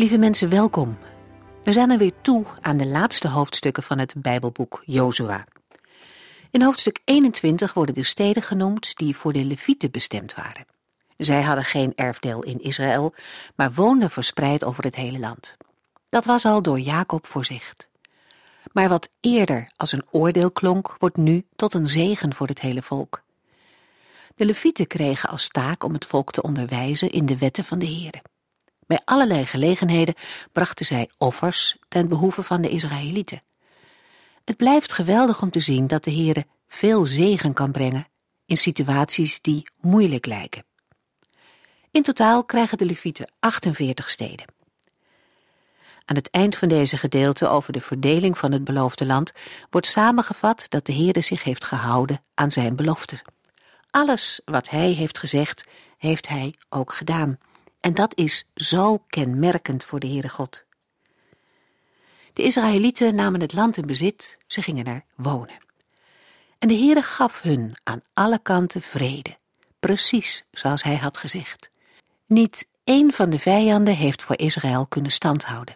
Lieve mensen, welkom. We zijn er weer toe aan de laatste hoofdstukken van het Bijbelboek Jozua. In hoofdstuk 21 worden de steden genoemd die voor de Levieten bestemd waren. Zij hadden geen erfdeel in Israël, maar woonden verspreid over het hele land. Dat was al door Jacob voorzicht. Maar wat eerder als een oordeel klonk, wordt nu tot een zegen voor het hele volk. De Levieten kregen als taak om het volk te onderwijzen in de wetten van de Heere. Bij allerlei gelegenheden brachten zij offers ten behoeve van de Israëlieten. Het blijft geweldig om te zien dat de Heere veel zegen kan brengen in situaties die moeilijk lijken. In totaal krijgen de Levieten 48 steden. Aan het eind van deze gedeelte over de verdeling van het beloofde land wordt samengevat dat de Heere zich heeft gehouden aan zijn belofte. Alles wat hij heeft gezegd, heeft hij ook gedaan. En dat is zo kenmerkend voor de Heere God. De Israëlieten namen het land in bezit, ze gingen er wonen. En de Heere gaf hun aan alle kanten vrede, precies zoals hij had gezegd. Niet één van de vijanden heeft voor Israël kunnen standhouden.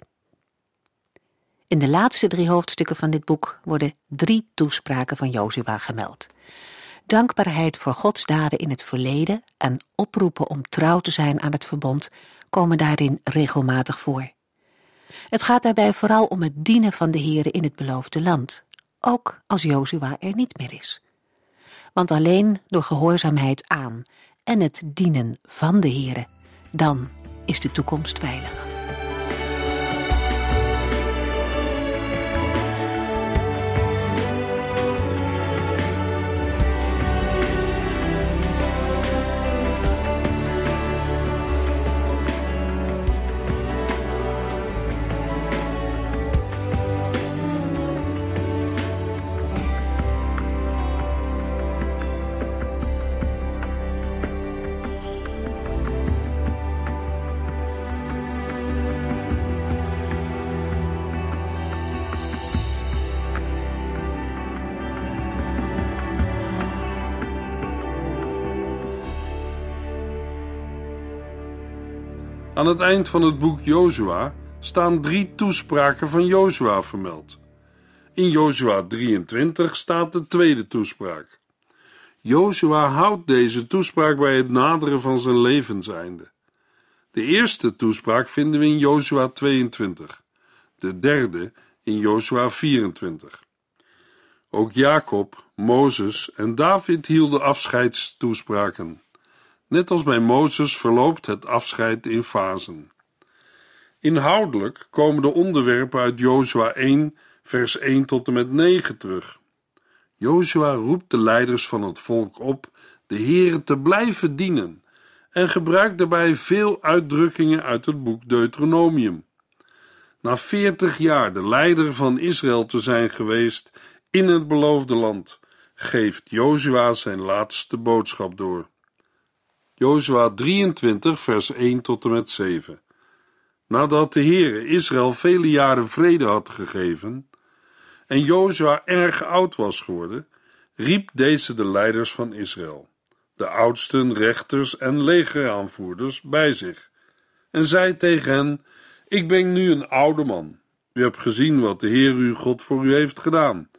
In de laatste drie hoofdstukken van dit boek worden drie toespraken van Jozua gemeld dankbaarheid voor Gods daden in het verleden en oproepen om trouw te zijn aan het verbond komen daarin regelmatig voor. Het gaat daarbij vooral om het dienen van de Heere in het beloofde land, ook als Jozua er niet meer is. Want alleen door gehoorzaamheid aan en het dienen van de Heere, dan is de toekomst veilig. Aan het eind van het boek Jozua staan drie toespraken van Jozua vermeld. In Jozua 23 staat de tweede toespraak. Jozua houdt deze toespraak bij het naderen van zijn levenseinde. De eerste toespraak vinden we in Jozua 22, de derde in Jozua 24. Ook Jacob, Mozes en David hielden afscheidstoespraken. Net als bij Mozes verloopt het afscheid in fasen. Inhoudelijk komen de onderwerpen uit Jozua 1, vers 1 tot en met 9 terug. Jozua roept de leiders van het volk op de Heere te blijven dienen en gebruikt daarbij veel uitdrukkingen uit het boek Deuteronomium. Na veertig jaar de leider van Israël te zijn geweest in het beloofde land, geeft Jozua zijn laatste boodschap door. Jozua 23, vers 1 tot en met 7. Nadat de Heere Israël vele jaren vrede had gegeven en Jozua erg oud was geworden, riep deze de leiders van Israël, de oudsten, rechters en legeraanvoerders, bij zich en zei tegen hen: Ik ben nu een oude man. U hebt gezien wat de Heer uw God voor u heeft gedaan.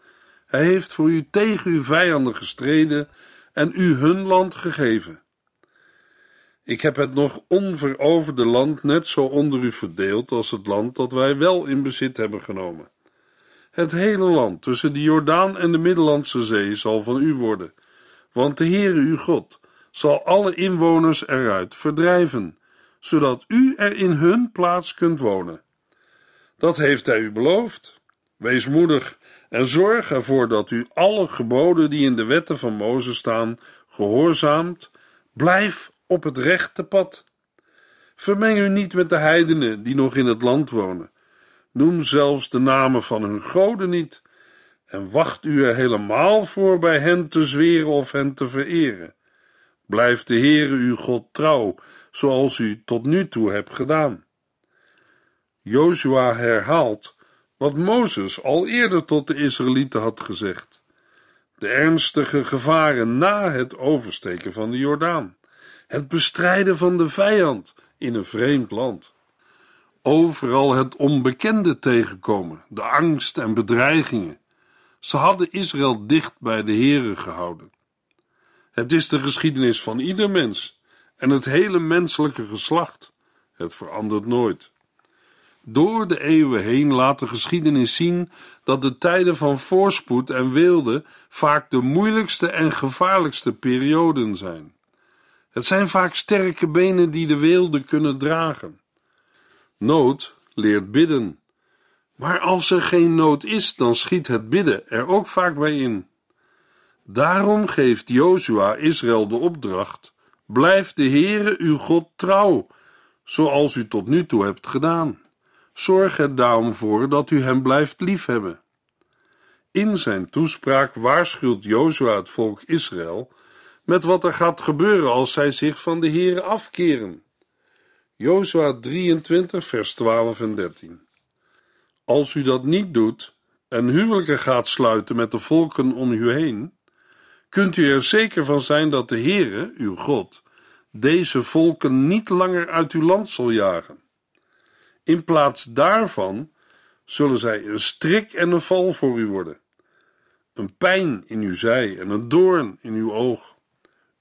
Hij heeft voor u tegen uw vijanden gestreden en u hun land gegeven. Ik heb het nog onveroverde land net zo onder u verdeeld als het land dat wij wel in bezit hebben genomen. Het hele land tussen de Jordaan en de Middellandse Zee zal van u worden, want de Heere uw God zal alle inwoners eruit verdrijven, zodat u er in hun plaats kunt wonen. Dat heeft hij u beloofd. Wees moedig en zorg ervoor dat u alle geboden die in de wetten van Mozes staan gehoorzaamt. Blijf op het rechte pad. Vermeng u niet met de heidenen die nog in het land wonen. Noem zelfs de namen van hun goden niet. En wacht u er helemaal voor bij hen te zweren of hen te vereren. Blijf de Heere uw God trouw, zoals u tot nu toe hebt gedaan. Jozua herhaalt wat Mozes al eerder tot de Israëlieten had gezegd. De ernstige gevaren na het oversteken van de Jordaan. Het bestrijden van de vijand in een vreemd land. Overal het onbekende tegenkomen, de angst en bedreigingen. Ze hadden Israël dicht bij de Here gehouden. Het is de geschiedenis van ieder mens en het hele menselijke geslacht. Het verandert nooit. Door de eeuwen heen laat de geschiedenis zien dat de tijden van voorspoed en weelde vaak de moeilijkste en gevaarlijkste perioden zijn. Het zijn vaak sterke benen die de weelde kunnen dragen. Nood leert bidden. Maar als er geen nood is, dan schiet het bidden er ook vaak bij in. Daarom geeft Jozua Israël de opdracht: Blijf de Heere uw God trouw, zoals u tot nu toe hebt gedaan. Zorg er daarom voor dat u hem blijft liefhebben. In zijn toespraak waarschuwt Jozua het volk Israël met wat er gaat gebeuren als zij zich van de Heere afkeren. Jozua 23, vers 12 en 13. Als u dat niet doet en huwelijken gaat sluiten met de volken om u heen, kunt u er zeker van zijn dat de Heere, uw God, deze volken niet langer uit uw land zal jagen. In plaats daarvan zullen zij een strik en een val voor u worden, een pijn in uw zij en een doorn in uw oog.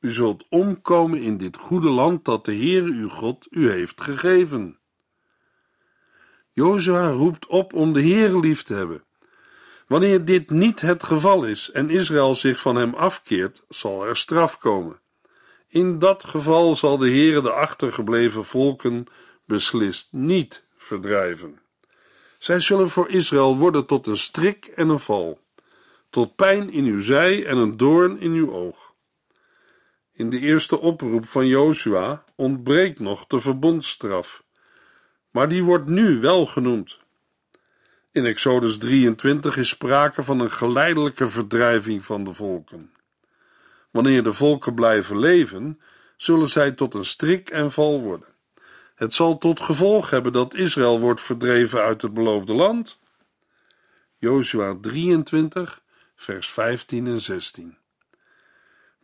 U zult omkomen in dit goede land dat de Heere uw God u heeft gegeven. Jozua roept op om de Heere lief te hebben. Wanneer dit niet het geval is en Israël zich van hem afkeert, zal er straf komen. In dat geval zal de Heere de achtergebleven volken beslist niet verdrijven. Zij zullen voor Israël worden tot een strik en een val, tot pijn in uw zij en een doorn in uw oog. In de eerste oproep van Jozua ontbreekt nog de verbondstraf, maar die wordt nu wel genoemd. In Exodus 23 is sprake van een geleidelijke verdrijving van de volken. Wanneer de volken blijven leven, zullen zij tot een strik en val worden. Het zal tot gevolg hebben dat Israël wordt verdreven uit het beloofde land. Jozua 23, vers 15 en 16.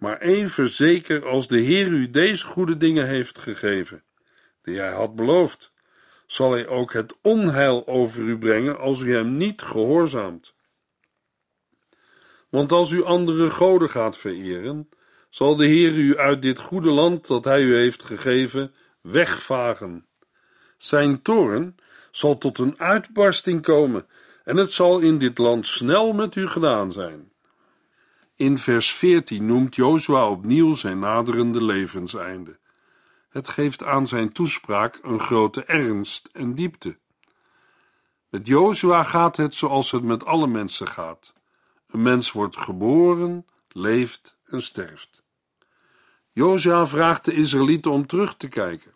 Maar even zeker als de Heer u deze goede dingen heeft gegeven, die hij had beloofd, zal hij ook het onheil over u brengen als u hem niet gehoorzaamt. Want als u andere goden gaat vereren, zal de Heer u uit dit goede land dat hij u heeft gegeven wegvagen. Zijn toorn zal tot een uitbarsting komen en het zal in dit land snel met u gedaan zijn. In vers 14 noemt Jozua opnieuw zijn naderende levenseinde. Het geeft aan zijn toespraak een grote ernst en diepte. Met Jozua gaat het zoals het met alle mensen gaat. Een mens wordt geboren, leeft en sterft. Jozua vraagt de Israëlieten om terug te kijken.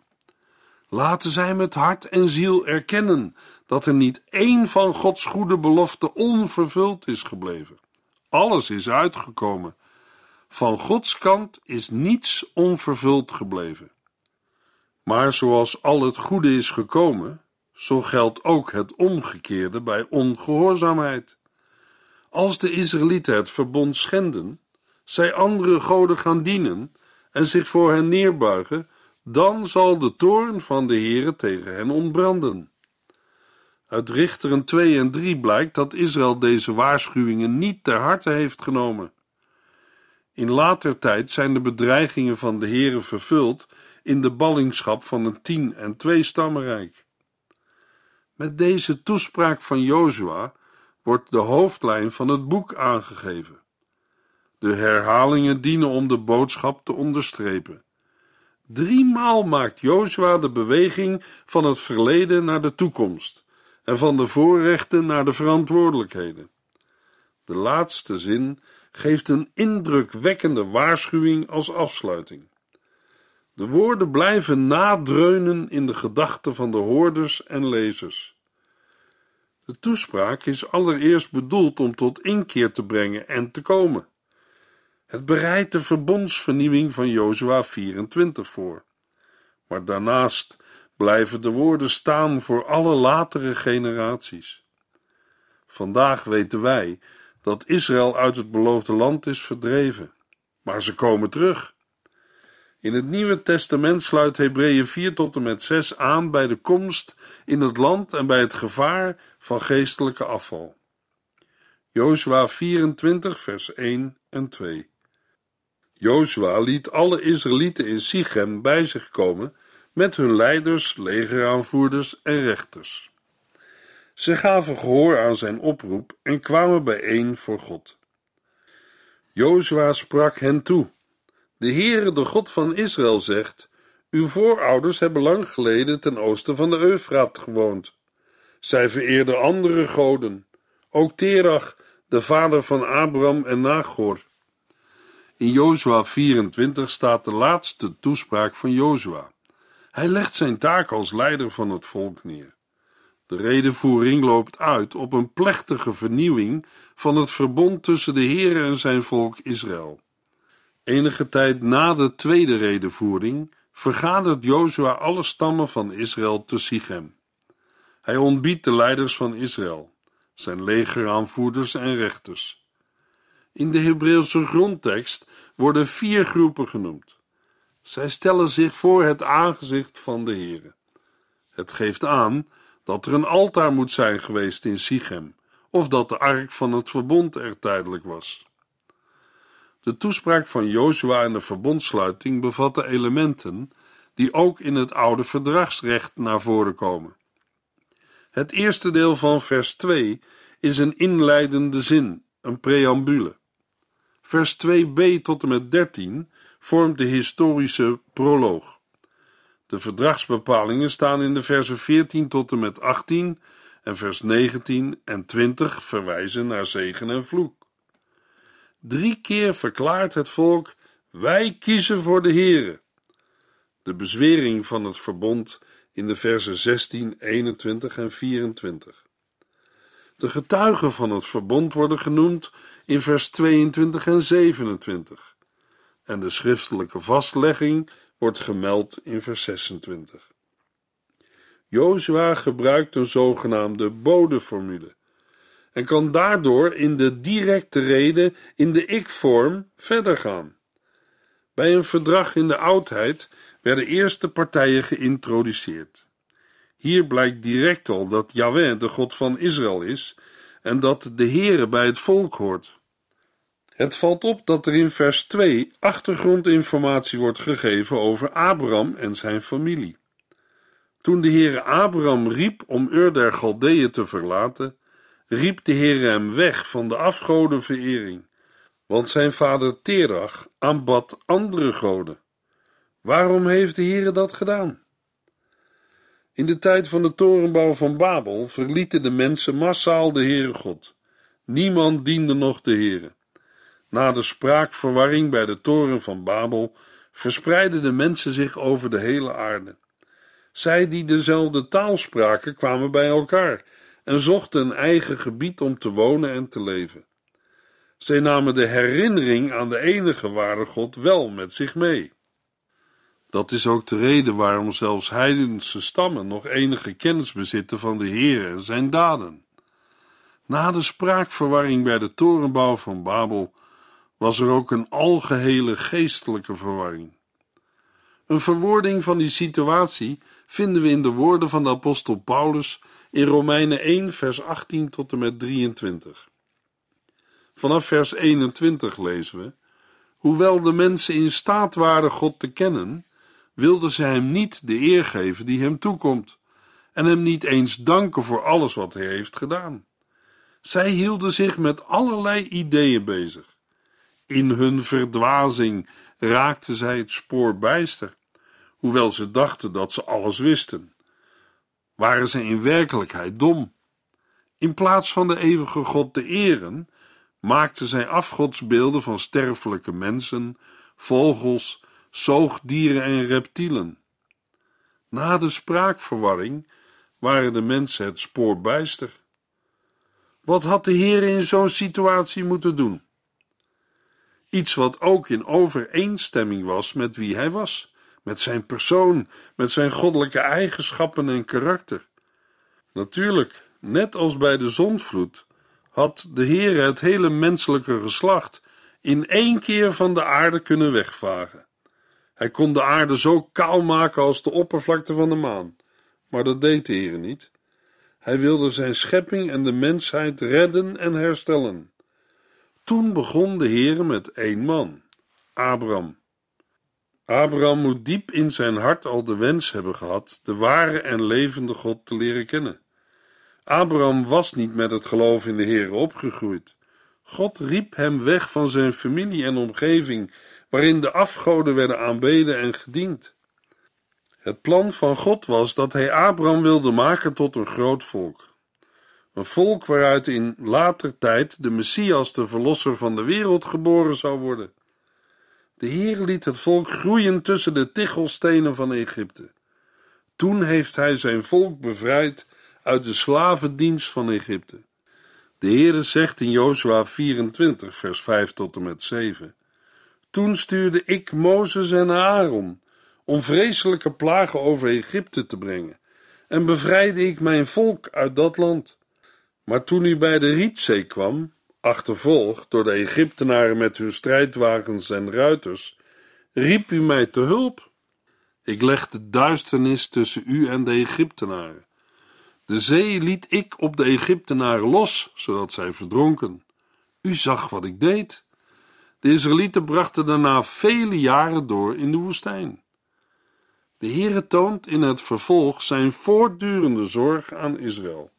Laten zij met hart en ziel erkennen dat er niet één van Gods goede beloften onvervuld is gebleven. Alles is uitgekomen. Van Gods kant is niets onvervuld gebleven. Maar zoals al het goede is gekomen, zo geldt ook het omgekeerde bij ongehoorzaamheid. Als de Israëlieten het verbond schenden, zij andere goden gaan dienen en zich voor hen neerbuigen, dan zal de toorn van de Heere tegen hen ontbranden. Uit Richteren 2 en 3 blijkt dat Israël deze waarschuwingen niet ter harte heeft genomen. In later tijd zijn de bedreigingen van de Heere vervuld in de ballingschap van een tien- en twee stammenrijk. Met deze toespraak van Jozua wordt de hoofdlijn van het boek aangegeven. De herhalingen dienen om de boodschap te onderstrepen. Driemaal maakt Jozua de beweging van het verleden naar de toekomst en van de voorrechten naar de verantwoordelijkheden. De laatste zin geeft een indrukwekkende waarschuwing als afsluiting. De woorden blijven nadreunen in de gedachten van de hoorders en lezers. De toespraak is allereerst bedoeld om tot inkeer te brengen en te komen. Het bereidt de verbondsvernieuwing van Jozua 24 voor. Maar daarnaast blijven de woorden staan voor alle latere generaties. Vandaag weten wij dat Israël uit het beloofde land is verdreven, maar ze komen terug. In het Nieuwe Testament sluit Hebreeën 4 tot en met 6 aan bij de komst in het land en bij het gevaar van geestelijke afval. Jozua 24, vers 1 en 2. Jozua liet alle Israëlieten in Sichem bij zich komen met hun leiders, legeraanvoerders en rechters. Ze gaven gehoor aan zijn oproep en kwamen bijeen voor God. Jozua sprak hen toe: De Heere, de God van Israël, zegt: Uw voorouders hebben lang geleden ten oosten van de Eufraat gewoond. Zij vereerden andere goden, ook Terach, de vader van Abraham en Nagor. In Jozua 24 staat de laatste toespraak van Jozua. Hij legt zijn taak als leider van het volk neer. De redenvoering loopt uit op een plechtige vernieuwing van het verbond tussen de Heer en zijn volk Israël. Enige tijd na de tweede redenvoering vergadert Jozua alle stammen van Israël te Sichem. Hij ontbiedt de leiders van Israël, zijn legeraanvoerders en rechters. In de Hebreeuwse grondtekst worden vier groepen genoemd. Zij stellen zich voor het aangezicht van de Heer. Het geeft aan dat er een altaar moet zijn geweest in Sichem, of dat de ark van het verbond er tijdelijk was. De toespraak van Jozua en de verbondsluiting bevatte elementen die ook in het oude verdragsrecht naar voren komen. Het eerste deel van vers 2 is een inleidende zin, een preambule. Vers 2b tot en met 13 vormt de historische proloog. De verdragsbepalingen staan in de versen 14 tot en met 18 en vers 19 en 20 verwijzen naar zegen en vloek. Drie keer verklaart het volk: Wij kiezen voor de Heere. De bezwering van het verbond in de versen 16, 21 en 24. De getuigen van het verbond worden genoemd in vers 22 en 27. En de schriftelijke vastlegging wordt gemeld in vers 26. Jozua gebruikt een zogenaamde bodeformule en kan daardoor in de directe rede in de ik-vorm verder gaan. Bij een verdrag in de oudheid werden eerste partijen geïntroduceerd. Hier blijkt direct al dat Yahweh de God van Israël is en dat de Heere bij het volk hoort. Het valt op dat er in vers 2 achtergrondinformatie wordt gegeven over Abraham en zijn familie. Toen de Heere Abraham riep om Ur der Galdeeën te verlaten, riep de Heere hem weg van de afgodenverering, want zijn vader Terach aanbad andere goden. Waarom heeft de Heere dat gedaan? In de tijd van de torenbouw van Babel verlieten de mensen massaal de Heere God. Niemand diende nog de Heere. Na de spraakverwarring bij de toren van Babel verspreidden de mensen zich over de hele aarde. Zij die dezelfde taal spraken kwamen bij elkaar en zochten een eigen gebied om te wonen en te leven. Zij namen de herinnering aan de enige ware God wel met zich mee. Dat is ook de reden waarom zelfs heidense stammen nog enige kennis bezitten van de Heer en zijn daden. Na de spraakverwarring bij de torenbouw van Babel was er ook een algehele geestelijke verwarring. Een verwoording van die situatie vinden we in de woorden van de apostel Paulus in Romeinen 1, vers 18 tot en met 23. Vanaf vers 21 lezen we: Hoewel de mensen in staat waren God te kennen, wilden ze hem niet de eer geven die hem toekomt, en hem niet eens danken voor alles wat hij heeft gedaan. Zij hielden zich met allerlei ideeën bezig. In hun verdwazing raakten zij het spoor bijster, hoewel ze dachten dat ze alles wisten. Waren ze in werkelijkheid dom? In plaats van de eeuwige God te eren, maakten zij afgodsbeelden van sterfelijke mensen, vogels, zoogdieren en reptielen. Na de spraakverwarring waren de mensen het spoor bijster. Wat had de Heer in zo'n situatie moeten doen? Iets wat ook in overeenstemming was met wie hij was, met zijn persoon, met zijn goddelijke eigenschappen en karakter. Natuurlijk, net als bij de zondvloed, had de Heer het hele menselijke geslacht in één keer van de aarde kunnen wegvagen. Hij kon de aarde zo kaal maken als de oppervlakte van de maan, maar dat deed de Heer niet. Hij wilde zijn schepping en de mensheid redden en herstellen. Toen begon de Heer met één man, Abraham. Abraham moet diep in zijn hart al de wens hebben gehad de ware en levende God te leren kennen. Abraham was niet met het geloof in de Heer opgegroeid. God riep hem weg van zijn familie en omgeving, waarin de afgoden werden aanbeden en gediend. Het plan van God was dat hij Abraham wilde maken tot een groot volk. Een volk waaruit in later tijd de Messias, de verlosser van de wereld, geboren zou worden. De Heer liet het volk groeien tussen de tichelstenen van Egypte. Toen heeft hij zijn volk bevrijd uit de slavendienst van Egypte. De Heere zegt in Jozua 24, vers 5 tot en met 7. Toen stuurde ik Mozes en Aaron om vreselijke plagen over Egypte te brengen en bevrijdde ik mijn volk uit dat land. Maar toen u bij de Rietzee kwam, achtervolgd door de Egyptenaren met hun strijdwagens en ruiters, riep u mij te hulp. Ik legde duisternis tussen u en de Egyptenaren. De zee liet ik op de Egyptenaren los, zodat zij verdronken. U zag wat ik deed. De Israëlieten brachten daarna vele jaren door in de woestijn. De Heere toont in het vervolg zijn voortdurende zorg aan Israël.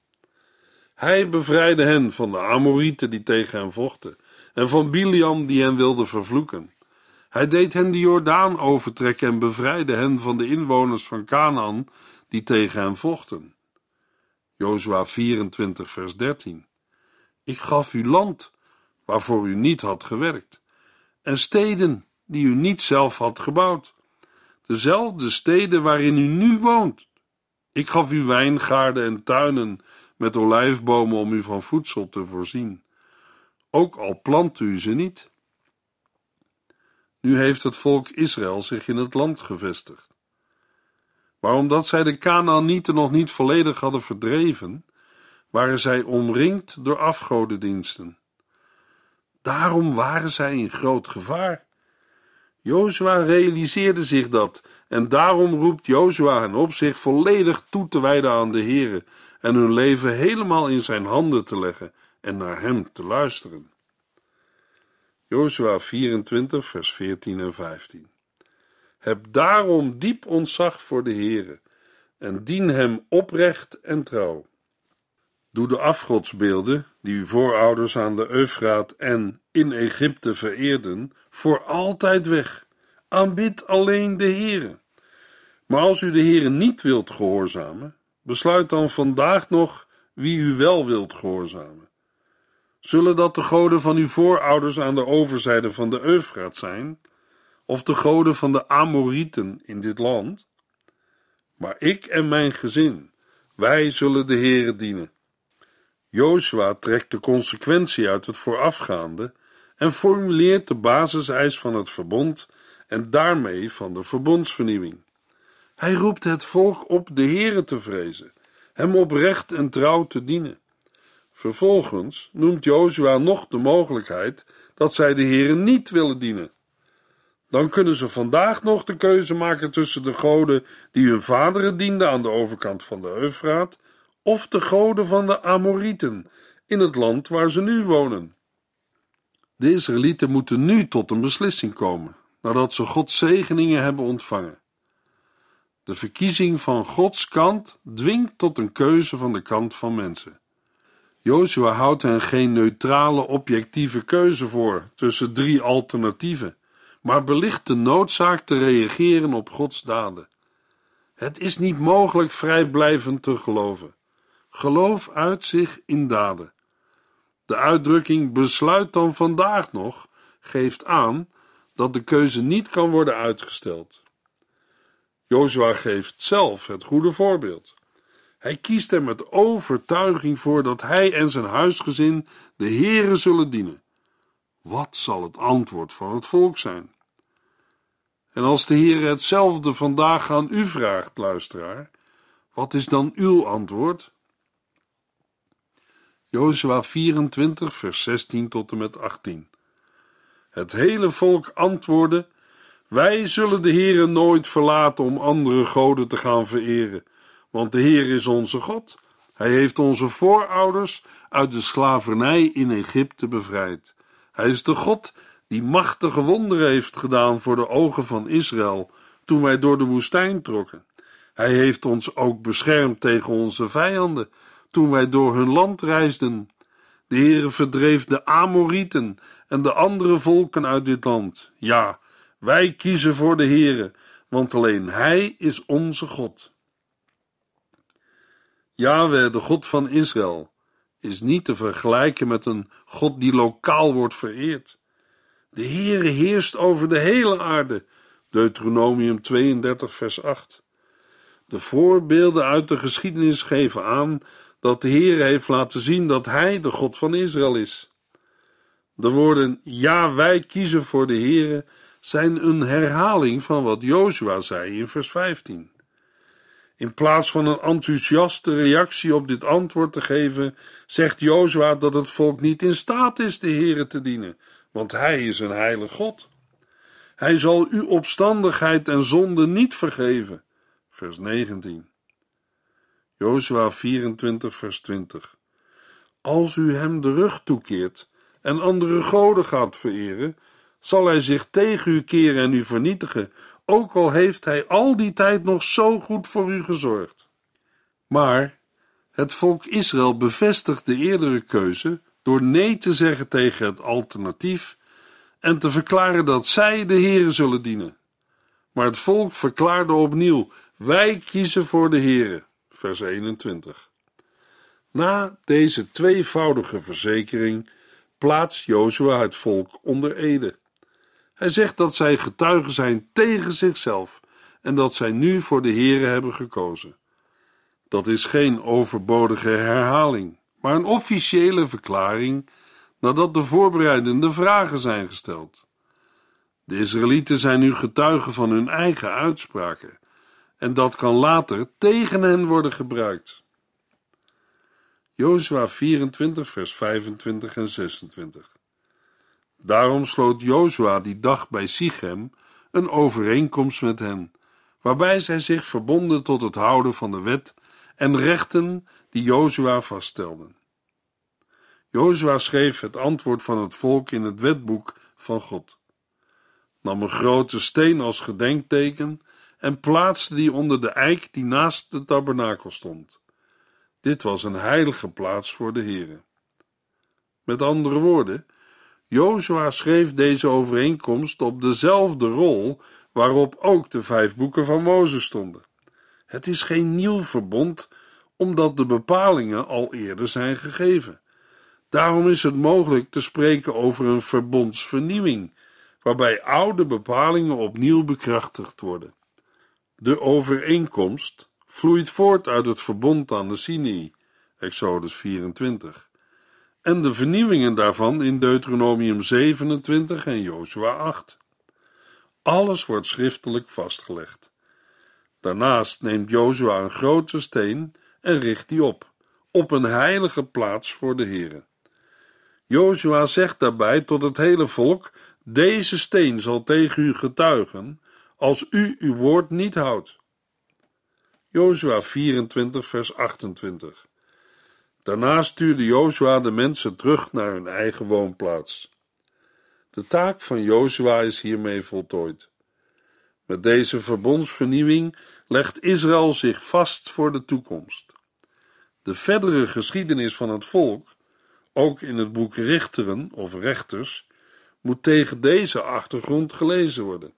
Hij bevrijdde hen van de Amorieten die tegen hen vochten en van Biliam die hen wilde vervloeken. Hij deed hen de Jordaan overtrekken en bevrijdde hen van de inwoners van Canaan die tegen hen vochten. Jozua 24 vers 13 Ik gaf u land waarvoor u niet had gewerkt en steden die u niet zelf had gebouwd dezelfde steden waarin u nu woont. Ik gaf u wijngaarden en tuinen met olijfbomen om u van voedsel te voorzien, ook al plant u ze niet. Nu heeft het volk Israël zich in het land gevestigd. Maar omdat zij de Kanaanieten nog niet volledig hadden verdreven, waren zij omringd door afgodendiensten. Daarom waren zij in groot gevaar. Jozua realiseerde zich dat en daarom roept Jozua hen op zich volledig toe te wijden aan de Heere en hun leven helemaal in zijn handen te leggen en naar hem te luisteren. Jozua 24 vers 14 en 15 Heb daarom diep ontzag voor de Heere en dien hem oprecht en trouw. Doe de afgodsbeelden, die uw voorouders aan de Eufraat en in Egypte vereerden, voor altijd weg. Aanbid alleen de Heere. Maar als u de Heere niet wilt gehoorzamen, besluit dan vandaag nog wie u wel wilt gehoorzamen. Zullen dat de goden van uw voorouders aan de overzijde van de Eufraat zijn, of de goden van de Amorieten in dit land? Maar ik en mijn gezin, wij zullen de Heere dienen. Joshua trekt de consequentie uit het voorafgaande en formuleert de basiseis van het verbond en daarmee van de verbondsvernieuwing. Hij roept het volk op de Heere te vrezen, hem oprecht en trouw te dienen. Vervolgens noemt Jozua nog de mogelijkheid dat zij de Heere niet willen dienen. Dan kunnen ze vandaag nog de keuze maken tussen de goden die hun vaderen dienden aan de overkant van de Eufraat of de goden van de Amorieten in het land waar ze nu wonen. De Israëlieten moeten nu tot een beslissing komen, nadat ze Gods zegeningen hebben ontvangen. De verkiezing van Gods kant dwingt tot een keuze van de kant van mensen. Jozua houdt hen geen neutrale, objectieve keuze voor tussen drie alternatieven, maar belicht de noodzaak te reageren op Gods daden. Het is niet mogelijk vrijblijvend te geloven. Geloof uit zich in daden. De uitdrukking besluit dan vandaag nog geeft aan dat de keuze niet kan worden uitgesteld. Jozua geeft zelf het goede voorbeeld. Hij kiest er met overtuiging voor dat hij en zijn huisgezin de Heere zullen dienen. Wat zal het antwoord van het volk zijn? En als de Heer hetzelfde vandaag aan u vraagt, luisteraar, wat is dan uw antwoord? Jozua 24, vers 16 tot en met 18. Het hele volk antwoordde: Wij zullen de Heere nooit verlaten om andere goden te gaan vereren, want de Heer is onze God. Hij heeft onze voorouders uit de slavernij in Egypte bevrijd. Hij is de God die machtige wonderen heeft gedaan voor de ogen van Israël toen wij door de woestijn trokken. Hij heeft ons ook beschermd tegen onze vijanden toen wij door hun land reisden. De Heere verdreef de Amorieten en de andere volken uit dit land. Ja, wij kiezen voor de Heere, want alleen Hij is onze God. Yahweh, de God van Israël, is niet te vergelijken met een God die lokaal wordt vereerd. De Heere heerst over de hele aarde. Deuteronomium 32, vers 8. De voorbeelden uit de geschiedenis geven aan dat de Heer heeft laten zien dat Hij de God van Israël is. De woorden ja, wij kiezen voor de Heere zijn een herhaling van wat Jozua zei in vers 15. In plaats van een enthousiaste reactie op dit antwoord te geven, zegt Jozua dat het volk niet in staat is de Heere te dienen, want Hij is een heilig God. Hij zal uw opstandigheid en zonde niet vergeven. Vers 19. Jozua 24, vers 20. Als u hem de rug toekeert en andere goden gaat vereren, zal hij zich tegen u keren en u vernietigen, ook al heeft hij al die tijd nog zo goed voor u gezorgd. Maar het volk Israël bevestigt de eerdere keuze door nee te zeggen tegen het alternatief en te verklaren dat zij de Heere zullen dienen. Maar het volk verklaarde opnieuw: wij kiezen voor de Heere vers 21. Na deze tweevoudige verzekering plaatst Jozua het volk onder ede. Hij zegt dat zij getuigen zijn tegen zichzelf en dat zij nu voor de Here hebben gekozen. Dat is geen overbodige herhaling, maar een officiële verklaring nadat de voorbereidende vragen zijn gesteld. De Israëlieten zijn nu getuigen van hun eigen uitspraken en dat kan later tegen hen worden gebruikt. Jozua 24, vers 25 en 26. Daarom sloot Jozua die dag bij Sichem een overeenkomst met hen, waarbij zij zich verbonden tot het houden van de wet en rechten die Jozua vaststelde. Jozua schreef het antwoord van het volk in het wetboek van God, nam een grote steen als gedenkteken en plaatste die onder de eik die naast de tabernakel stond. Dit was een heilige plaats voor de Heere. Met andere woorden, Jozua schreef deze overeenkomst op dezelfde rol waarop ook de vijf boeken van Mozes stonden. Het is geen nieuw verbond, omdat de bepalingen al eerder zijn gegeven. Daarom is het mogelijk te spreken over een verbondsvernieuwing, waarbij oude bepalingen opnieuw bekrachtigd worden. De overeenkomst vloeit voort uit het verbond aan de Sinai, Exodus 24, en de vernieuwingen daarvan in Deuteronomium 27 en Jozua 8. Alles wordt schriftelijk vastgelegd. Daarnaast neemt Jozua een grote steen en richt die op, op een heilige plaats voor de Heere. Jozua zegt daarbij tot het hele volk: Deze steen zal tegen u getuigen als u uw woord niet houdt. Jozua 24, vers 28. Daarna stuurde Jozua de mensen terug naar hun eigen woonplaats. De taak van Jozua is hiermee voltooid. Met deze verbondsvernieuwing legt Israël zich vast voor de toekomst. De verdere geschiedenis van het volk, ook in het boek Richteren of Rechters, moet tegen deze achtergrond gelezen worden.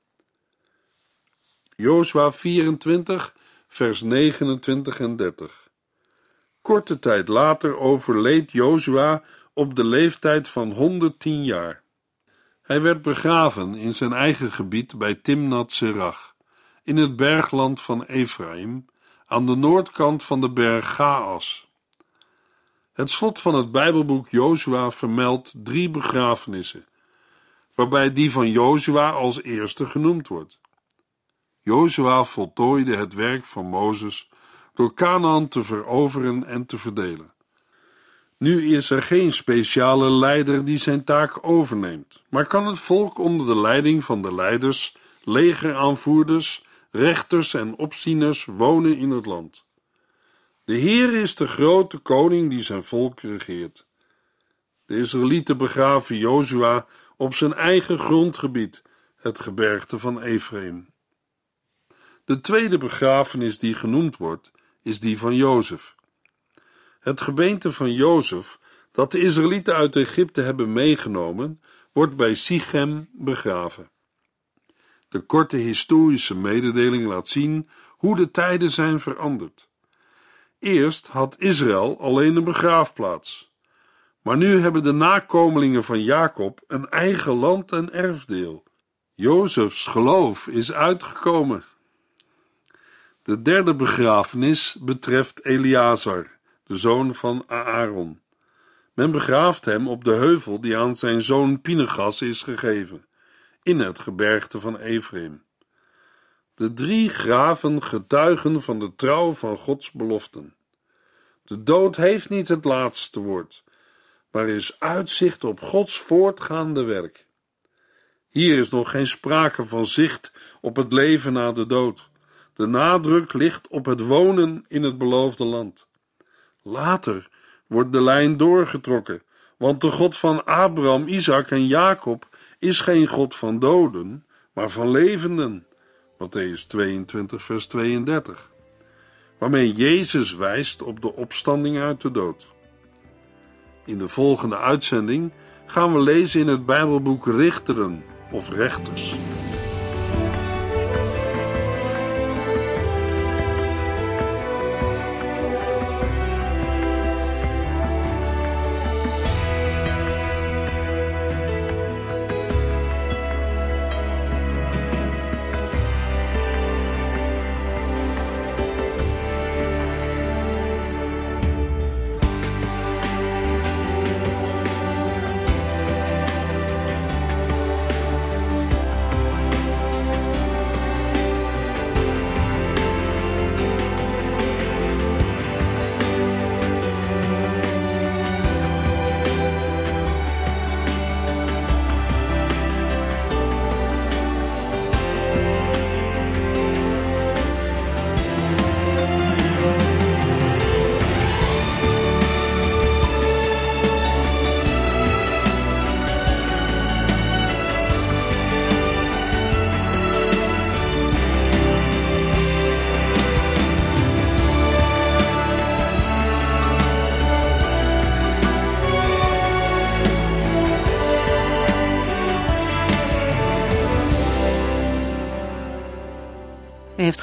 Jozua 24, vers 29 en 30. Korte tijd later overleed Jozua op de leeftijd van 110 jaar. Hij werd begraven in zijn eigen gebied bij Timnat Serach, in het bergland van Ephraim, aan de noordkant van de berg Gaas. Het slot van het Bijbelboek Jozua vermeldt drie begrafenissen, waarbij die van Jozua als eerste genoemd wordt. Jozua voltooide het werk van Mozes door Canaan te veroveren en te verdelen. Nu is er geen speciale leider die zijn taak overneemt, maar kan het volk onder de leiding van de leiders, legeraanvoerders, rechters en opzieners wonen in het land. De Heer is de grote koning die zijn volk regeert. De Israëlieten begraven Jozua op zijn eigen grondgebied, het gebergte van Ephraim. De tweede begrafenis die genoemd wordt, is die van Jozef. Het gebeente van Jozef, dat de Israëlieten uit Egypte hebben meegenomen, wordt bij Sichem begraven. De korte historische mededeling laat zien hoe de tijden zijn veranderd. Eerst had Israël alleen een begraafplaats, maar nu hebben de nakomelingen van Jacob een eigen land en erfdeel. Jozefs geloof is uitgekomen. De derde begrafenis betreft Eleazar, de zoon van Aaron. Men begraaft hem op de heuvel die aan zijn zoon Pinegas is gegeven, in het gebergte van Ephraim. De drie graven getuigen van de trouw van Gods beloften. De dood heeft niet het laatste woord, maar is uitzicht op Gods voortgaande werk. Hier is nog geen sprake van zicht op het leven na de dood. De nadruk ligt op het wonen in het beloofde land. Later wordt de lijn doorgetrokken, want de God van Abraham, Isaac en Jacob is geen God van doden, maar van levenden. Matthäus 22, vers 32. Waarmee Jezus wijst op de opstanding uit de dood. In de volgende uitzending gaan we lezen in het Bijbelboek Richteren of Rechters.